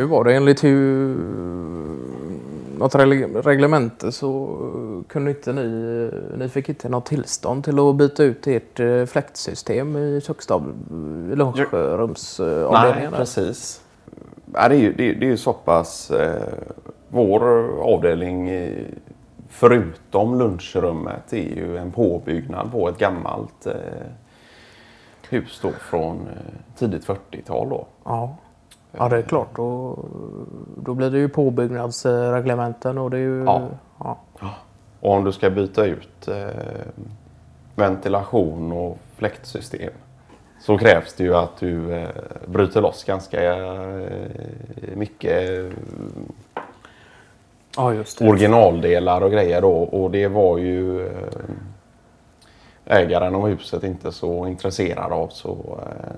Hur var det enligt hur, något reg- reglemente så kunde inte ni, ni fick inte något tillstånd till att byta ut ert eh, fläktsystem i köksstab, i lunchrumsavdelningen? Nej, precis. Ja, det, är ju, det, är- det är så pass... Eh, vår avdelning, eh, förutom lunchrummet, är ju en påbyggnad på ett gammalt eh, hus då från eh, tidigt 40-tal. Då. Ja. Ja, det är klart. Då, då blir det ju påbyggnadsreglementen och det är ju... Ja. ja. Och om du ska byta ut eh, ventilation och fläktsystem så krävs det ju att du eh, bryter loss ganska eh, mycket eh, ja, just det. originaldelar och grejer då. Och det var ju eh, ägaren av huset inte så intresserad av. Så eh,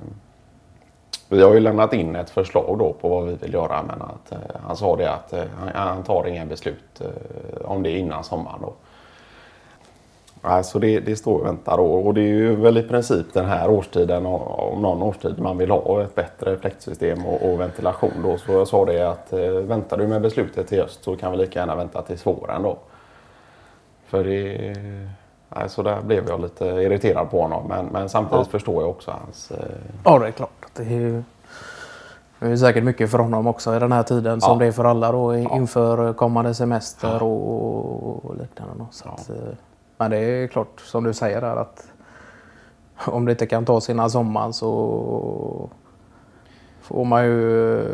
vi har ju lämnat in ett förslag då på vad vi vill göra. Men att, eh, han sa det att eh, han, tar inga beslut eh, om det innan sommaren. Då. Alltså så det, det står och väntar då. Och det är ju väl i princip den här årstiden, och- om någon årstid, man vill ha ett bättre fläktsystem och, och ventilation då. Så jag sa det att eh, väntar du med beslutet till höst så kan vi lika gärna vänta till våren då. För det... Så där blev jag lite irriterad på honom. Men, men samtidigt Ja. förstår jag också hans... Eh, Ja, det är klart. Det är, ju- det är säkert mycket för honom också i den här tiden som Ja. det är för alla då Ja. inför kommande semester och, och liknande. då. Så att, eh, men det är klart som du säger där att om det inte kan ta sina sommar så får man ju eh,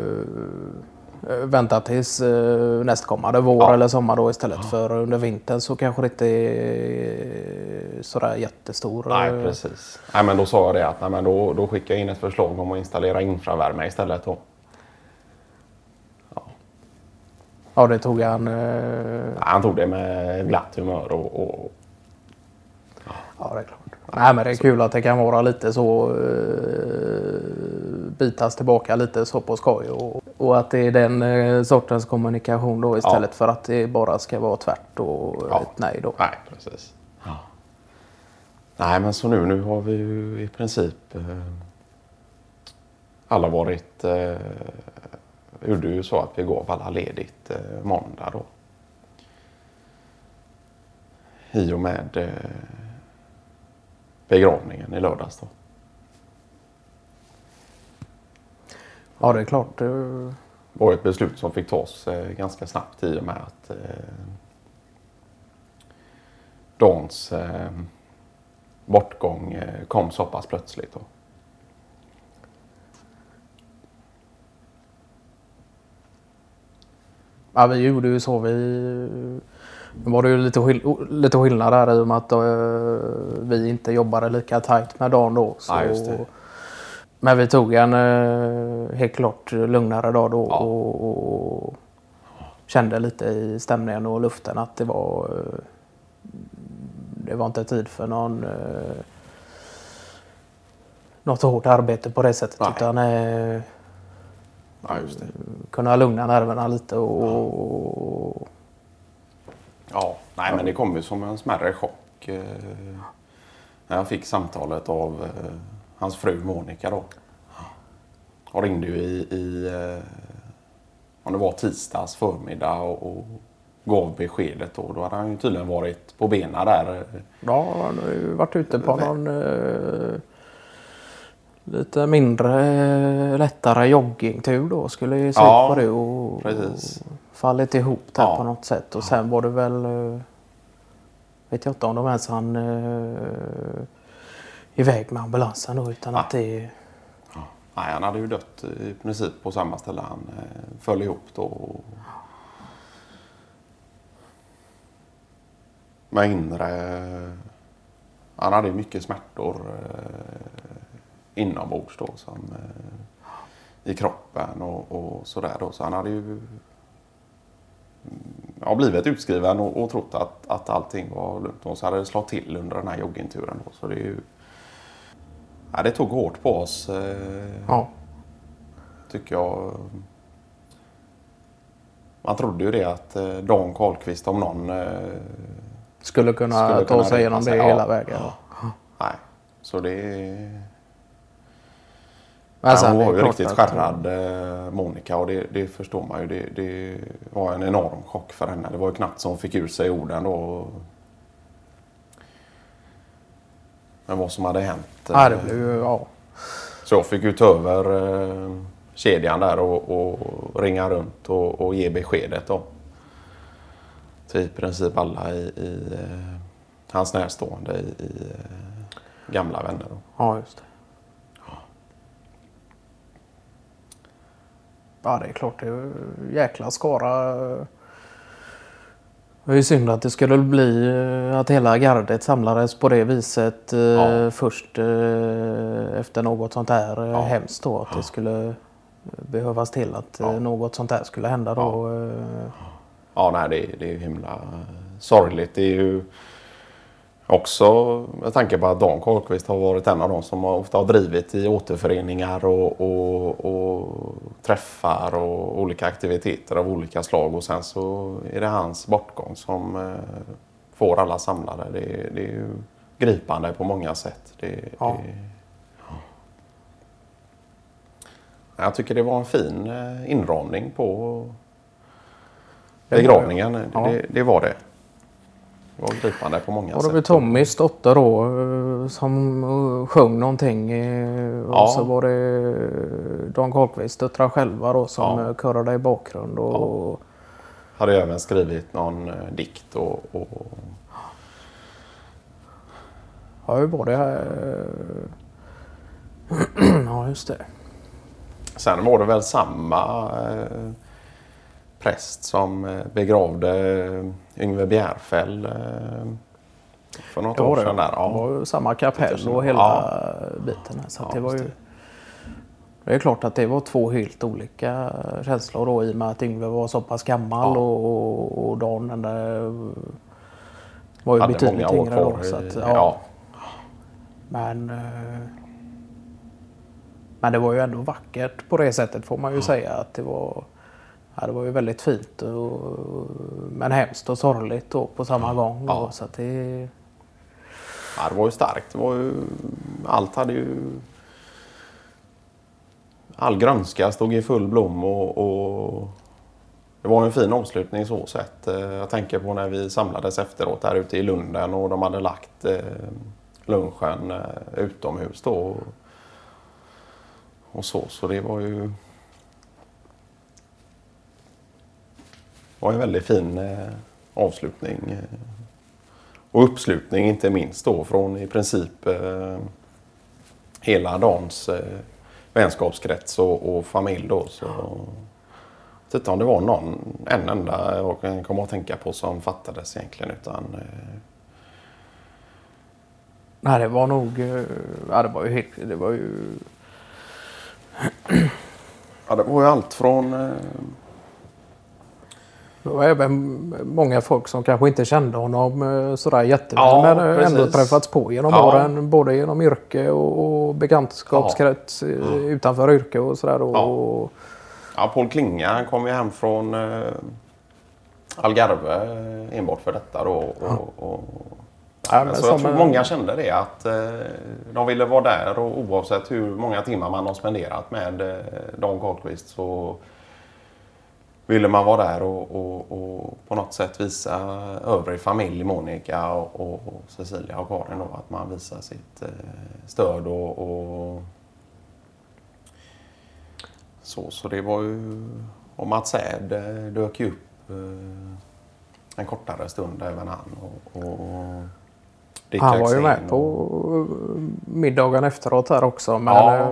vänta tills eh, nästkommande vår Ja. eller sommar då istället. För under vintern så kanske det inte är sådär jättestor. nej, eh, precis. Nej, men då sa jag det att nej, men då, då skickar jag in ett förslag om att installera infravärme istället. Då. Ja, det tog han. eh, han tog det med glatt humör och, och Ja, det är klart. Nej, men det är kul att det kan vara lite så uh, bitas tillbaka lite så på skoj och, och att det är den eh, sortens kommunikation då istället för att det bara ska vara tvärt och Ja. ett nej då. Nej, precis. Nej, men så nu, nu har vi ju i princip eh, alla varit... Eh, gjorde ju så att vi gav alla ledigt eh, måndag då. I och med eh, begravningen i lördags då. Ja, det är klart. Det var ett beslut som fick tas eh, ganska snabbt i och med att eh, Dans eh, bortgång kom så pass plötsligt. Då. Ja, vi gjorde ju så. Vi, var det ju lite, skill lite skillnad där i och med att vi inte jobbade lika tajt med dagen då. Så, Ja. Men vi tog en eh, helt klart lugnare dag då Ja. och, och kände lite i stämningen och luften att det var eh, det var inte tid för någon eh, något hårt arbete på det sättet Nej. utan eh, Ja, just det. kunna lugna nerverna lite och, Ja, nej, men det kom ju som en smärre chock eh, när jag fick samtalet av eh, hans fru Monica då. Hon ringde ju i, i eh, om det var tisdags förmiddag och, och gav beskedet då. Då hade han ju tydligen varit på benen där. Ja, han har ju varit ute på någon eh, lite mindre, eh, lättare joggingtur då. Skulle ju se Ja, på det och, precis. och fallit ihop där Ja. på något sätt. Och sen var det väl, vet jag inte om de ens han eh, iväg med ambulansen då utan Ja. att det Nej, han hade ju dött i princip på samma ställe han eh, föll ihop då. Och... Med inre... Han hade ju mycket smärtor eh, inombords då som eh, i kroppen och, och sådär då. Så han hade ju ja, blivit utskriven och, och trott att, att allting var lugnt. Och så hade det slagit till under den här joggingturen då. Så det är ju... Ja, det tog hårt på oss. Eh, ja, tycker jag. Man trodde ju det att eh, Dan Karlqvist om någon... Eh, skulle kunna Skulle ta kunna sig igenom det hela ja. vägen. nej, så det... Men sen hon är var ju riktigt skärrad Monica och det, det förstår man ju. Det, det var en enorm chock för henne. Det var ju knappt som hon fick ur sig orden då. Men vad som hade hänt. Ja, det eh, blev ja. Så jag fick ju ta över eh, kedjan där och, och ringa runt och, och ge beskedet då. Till i princip alla i, i eh, hans närstående i, i eh, gamla vänner. Då. Ja, just det. Ja, det är klart. Det är jäkla skara. Det är ju synd att det skulle bli eh, att hela gardet samlades på det viset eh, Ja. först eh, efter något sånt här Ja. hemskt då. Att det skulle behövas till att Ja. något sånt här skulle hända då. eh. Ja, nej, det, det är ju himla sorgligt. Det är ju också med tanke på att Dan Karlqvist har varit en av de som ofta har drivit i återföreningar och, och, och träffar och olika aktiviteter av olika slag. Och sen så är det hans bortgång som eh, får alla samlade. Det, det är ju gripande på många sätt. Det, Ja. det, jag tycker det var en fin eh, inramning på begravningen. Ja. Det, det var det. Det var gripande på många Och sätt. det var Tommys dotter då eh, som eh, sjöng någonting. eh, Ja. Och så var det Dan Karlqvists döttrar själva då som Ja. ja. körade i bakgrund. Och, Hade även skrivit någon dikt och, och Ja, hur var det? ja, just det. sen var det väl samma eh, präst som eh, begravde eh, Yngve Bjärfäll eh, för något Det var år det. sedan. Där. Det Ja. var ju samma kapell och hela Ja. biten. Här, så Ja, det var ju... det. Det är klart att det var två helt olika känslor då i och med att Yngve var så pass gammal Ja. och, och, och Dan var ju Hade betydligt yngre då. Så att, ja. ja. Men, men det var ju ändå vackert på det sättet får man ju säga att det var. Ja, det var ju väldigt fint och, men hemskt och sorgligt då på samma gång. Ja. Då, så att det, Ja, det var ju starkt. Det var ju, allt hade ju... All grönska stod i full blom och, och det var en fin avslutning så sett. Eh, Jag tänker på när vi samlades efteråt där ute i Lunden och de hade lagt eh, lunchen eh, utomhus då. Och så, så det var ju... var en väldigt fin eh, avslutning. Eh, och uppslutning inte minst då från i princip eh, hela Dans vänskapskrets och, och familj då. Så, inte om det var någon, en enda jag kan komma att tänka på som fattades egentligen. Utan, eh, nej, det var nog... Ja, det var ju helt... Det var ju... ja, det var ju allt från... Eh, Det var även många folk som kanske inte kände honom eh, sådär jätteväl Ja, men eh, ändå precis. träffats på genom Ja. åren. Både genom yrke och, och bekantskapskrets eh, utanför yrke och sådär. Och, Ja. ja, Paul Klinga han kom ju hem från eh, Algarve enbart för detta då. Och, och, Ja, men så jag tror många kände det att de ville vara där och oavsett hur många timmar man har spenderat med eh, Dan Karlqvist så ville man vara där och, och, och på något sätt visa övrig familj, Monica och, och Cecilia och Karin då, att man visar sitt eh, stöd och, och så. Så det var ju... Och Mats Ed eh, dök ju upp eh, en kortare stund även han. Och, och han var ju med och- på eh, middagen efteråt här också. Men Ja. eh,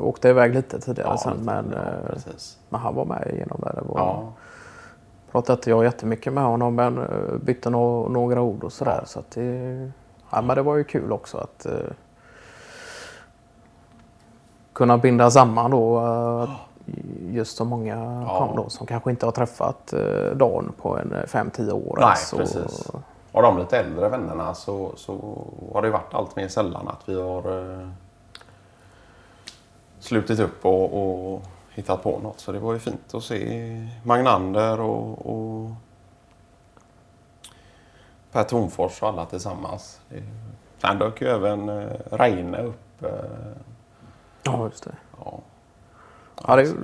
åkte iväg lite tidigare Ja, sen. Men, ja, eh, men han var med igenom där. Det var, Ja. pratade inte jag jättemycket med honom men bytte nå- några ord och sådär. Så att det, ja, men det var ju kul också att eh, kunna binda samman då. eh, just så många kom då som kanske inte har träffat eh, Dan på en 5-10 år. Nej. Och- precis. Av de lite äldre vännerna så, så har det varit allt mer sällan att vi har eh, slutit upp och, och hittat på något. Så det var ju fint att se Magnander och, och Per Tornfors och alla tillsammans. Sen dök ju även eh, Reine upp. Eh, Ja, just det. Ja. Ja, det är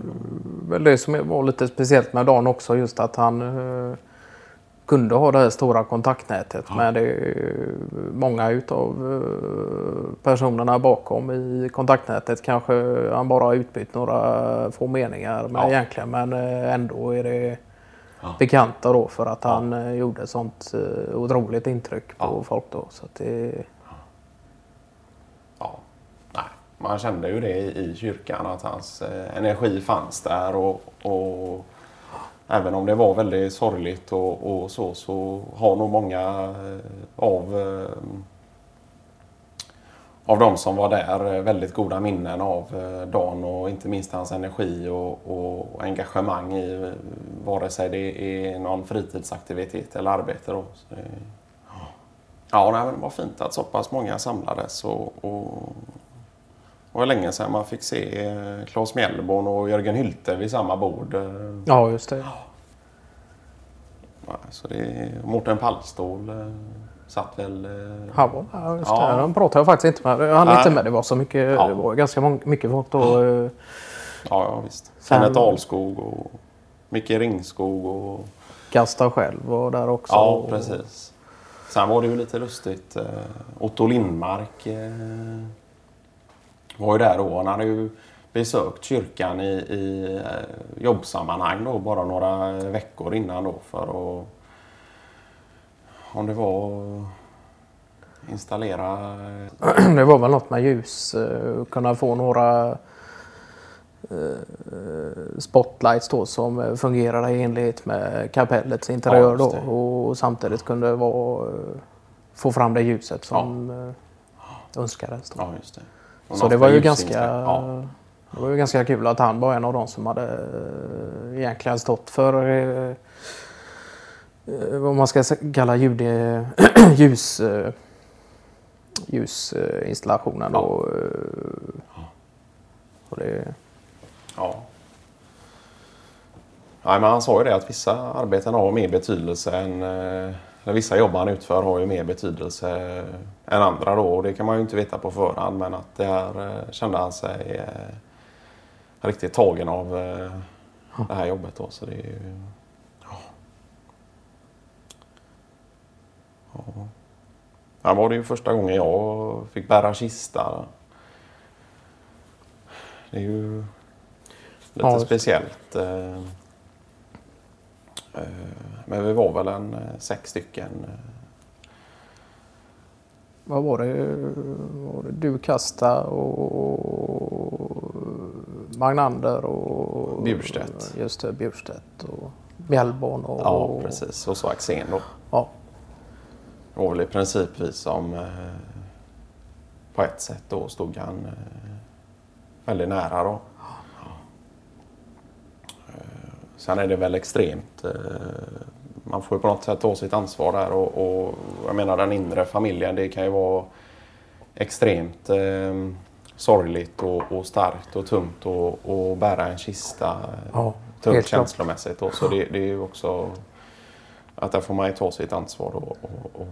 väl det som var lite speciellt med Dan också. Just att han eh, kunde ha det här stora kontaktnätet. Ja. Men det är många utav eh, personerna bakom i kontaktnätet kanske han bara har utbytt några få meningar med Ja. egentligen. Men eh, ändå är det Ja. bekanta då för att han eh, gjorde sånt otroligt intryck på Ja. folk då. Så att det, Ja, nej. Man kände ju det i, kyrkan att hans energi fanns där och, och även om det var väldigt sorgligt och, och så så har nog många eh, av eh, av de som var där eh, väldigt goda minnen av Dan och inte minst hans energi och, och engagemang i vare sig det är någon fritidsaktivitet eller arbete. Då. Så Ja, det var fint att så pass många samlades. Och, och, var länge sedan man fick se eh, Claes Mjällborn och Jörgen Hylte vid samma bord. eh. ja, just det. Ja, Så det, Mårten Pallstål eh, satt väl... Han var ja, just Ja. det. Han pratade jag faktiskt inte med. Han inte med. Det var så mycket. Ja. Det var ganska många, mycket folk då. Ja, ja visst. Sen- Kenneth Ahlskog och Micke Ringskog och... Gasta själv var där också. Ja, precis. Sen var det ju lite lustigt. Otto Lindmark var ju där då. Han hade ju besökt kyrkan i, i eh, jobbsammanhang då bara några veckor innan då för att... Om det var installera... Det var väl något med ljus. eh, Kunna få några eh, spotlights då som fungerade i enlighet med kapellets interiör Ja, då. Och samtidigt kunde vara, få fram det ljuset som eh, önskades. Då. Ja, just det. Så det var, ju ganska, Ja, det var ju ganska kul att han var en av de som hade eh, egentligen stått för eh, eh, vad man ska kalla ljud, ljus, ljusinstallationen. Ja. Och, och det, Ja. Nej, men han sa ju det att vissa arbeten har mer betydelse än... Eller vissa jobb han utför har ju mer betydelse än andra då. Och det kan man ju inte veta på förhand. Men att det här eh, kände han sig eh, riktigt tagen av eh, det här jobbet då. Så det är ju... Ja. Ja. Här var det ju första gången jag fick bära kista. Det är ju lite Ja, speciellt. Eh, Men vi var väl en eh, sex stycken. eh, vad var det? Var det du Kasta och Magnander och Bjurstedt. Just det, Bjurstedt och Mjällborn. Och, Ja, precis. Och så Axén då. Ja, Det var väl i princip vi som på ett sätt då stod han väldigt nära då. Eh, Sen är det väl extremt. eh, Man får ju på något sätt ta sitt ansvar där och, och jag menar den inre familjen det kan ju vara extremt eh, sorgligt och, och starkt och tungt och, och bära en kista. eh, Ja, tungt känslomässigt. Då. Så det, det är ju också att där får man ju ta sitt ansvar. Och, och, och,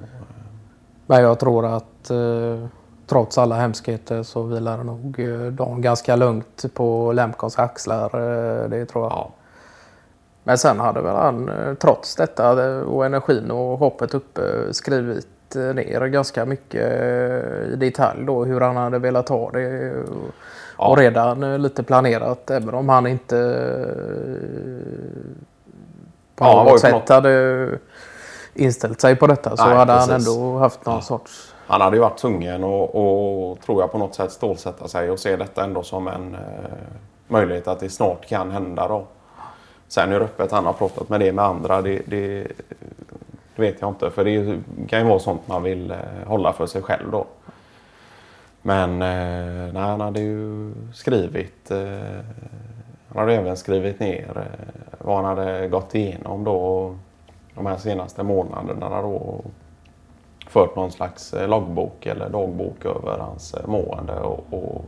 Men jag tror att eh, trots alla hemskheter så vilar nog eh, Dan ganska lugnt på Lemkons axlar. Eh, det tror jag. ja, Men sen hade väl han eh, trots detta och energin och hoppet uppe skrivit eh, ner ganska mycket eh, i detalj då hur han hade velat ha det. Och, Ja. och redan lite planerat även om han inte på Ja, han något sätt något- hade inställt sig på detta så Nej, hade han precis. ändå haft någon Ja. sorts han hade ju varit tvungen och, och tror jag på något sätt stålsätta sig och se detta ändå som en eh, möjlighet att det snart kan hända. Då. Sen hur öppet han har pratat med det med andra det, det, det vet jag inte. För det kan ju vara sånt man vill eh, hålla för sig själv då. Men eh, nej, han hade ju skrivit. Eh, han hade även skrivit ner vad han hade gått igenom då de här senaste månaderna då. Och fört någon slags loggbok eller dagbok över hans mående och, och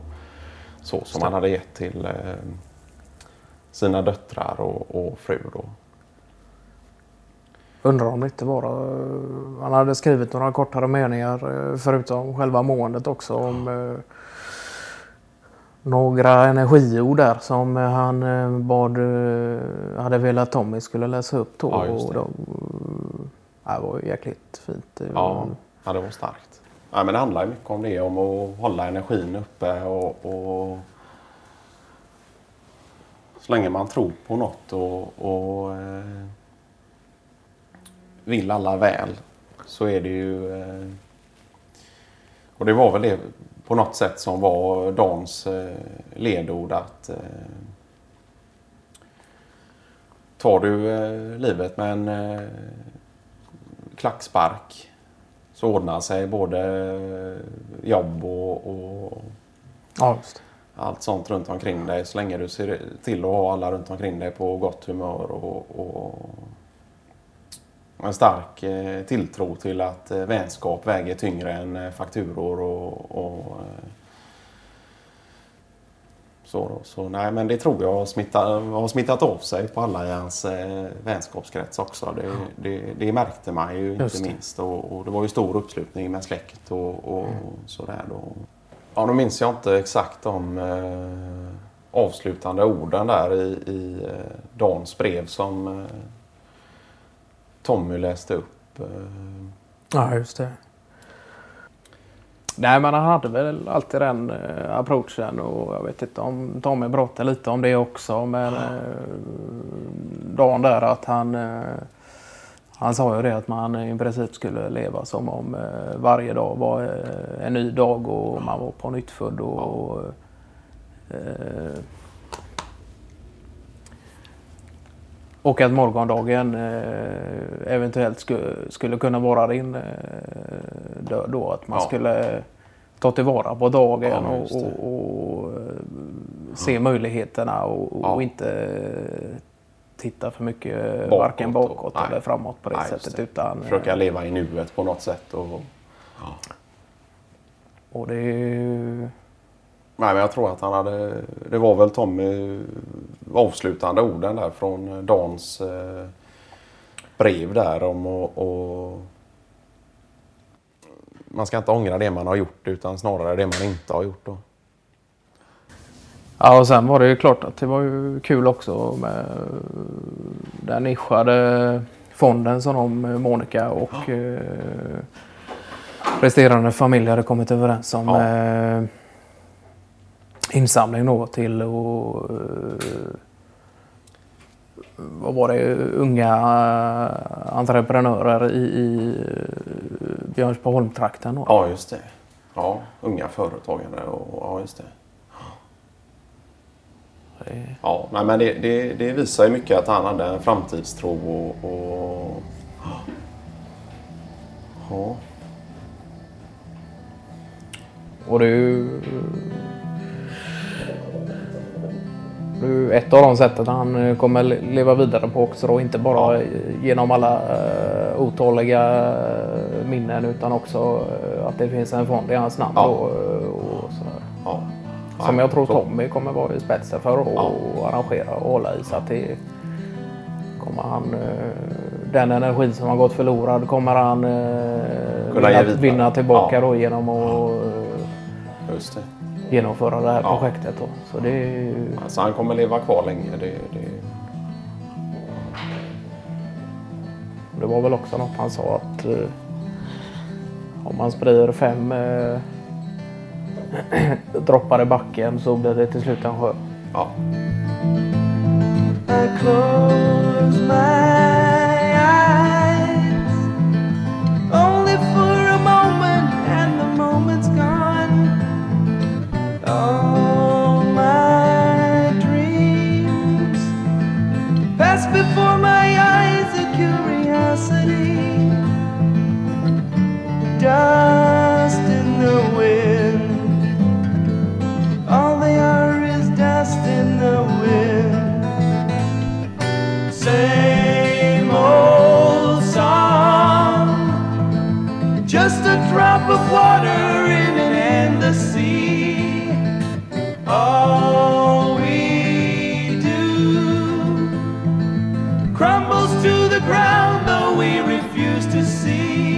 så som han hade gett till sina döttrar och, och fru då. Undrar om det inte bara... Han hade skrivit några kortare meningar eh, förutom själva måendet också om... eh, några energiord där som han eh, bad, eh, hade velat Tommy skulle läsa upp då. Ja, det. Och de, det var jäkligt fint. Ja, ja det var starkt. Ja, men det handlar mycket om det, om att hålla energin uppe och, och så länge man tror på något och, och eh, vill alla väl så är det ju... Eh, och det var väl det på något sätt som var Dans eh, ledord att eh, tar du eh, livet med en eh, klackspark så ordnar sig både eh, jobb och, och Ja, just det allt sånt runt omkring dig. Så länge du ser till att ha alla runt omkring dig på gott humör och, och en stark eh, tilltro till att eh, vänskap väger tyngre än eh, fakturor och, och så, då. så nej, men det tror jag har smittat, har smittat av sig på alla i hans vänskapskrets också. Det, det, det märkte man ju Just inte minst. Och, och det var ju stor uppslutning med släkt och, och sådär då. Ja, nu minns jag inte exakt de eh, avslutande orden där i, i eh, Dans brev som eh, Tommy läste upp. Eh, Ja, just det. Nej, men han hade väl alltid den eh, approachen och jag vet inte om Tommy pratade lite om det också. Men eh, dagen där att han, eh, han sa ju det att man i princip skulle leva som om eh, varje dag var eh, en ny dag och man var på nytt född och eh, Och att morgondagen eventuellt skulle, kunna vara din död då. Att man Ja. skulle ta tillvara på dagen Ja, och, och, och se möjligheterna och, och Ja. inte titta för mycket Bakåt varken och- bakåt nej. eller framåt på det Nej, sättet. det. Utan, eh, försöka leva i nuet på något sätt. Och, och det är. Nej, men jag tror att han hade... Det var väl Tommy avslutande orden där från Dans eh, brev där om att... och- Man ska inte ångra det man har gjort utan snarare det man inte har gjort. Då. Ja, och sen var det ju klart att det var ju kul också med den nischade fonden som de, Monica och eh, resterande familj hade kommit överens om. Ja. Eh, insamling då till och, eh, vad var det, unga entreprenörer i, i Björnsbyholm-trakten. då. Ja, just det. Ja, unga företagare och ja, just det. Ja, nej, men det, det, det visar ju mycket att han hade en framtidstro och... och ja. Och är ju ett av de sätten han eh, kommer le- leva vidare på också då. Inte bara Ja. genom alla uh, otaliga eh, minnen utan också eh, att det finns en fond i hans namn. Ja. Då, Som Ja, jag tror Tommy kommer vara i spetsen för att Ja. arrangera och hålla i. Så att det kommer han, eh, den energin som har gått förlorad kommer han eh, vinna, vinna tillbaka Ja. då genom att eh, det. genomföra det här Ja. projektet. Då. Så det är. Alltså han kommer leva kvar länge. Det, det, Det var väl också något han sa att om man sprider fem droppar i backen så blir det till slut en sjö. ja. the ground, though we refuse to see.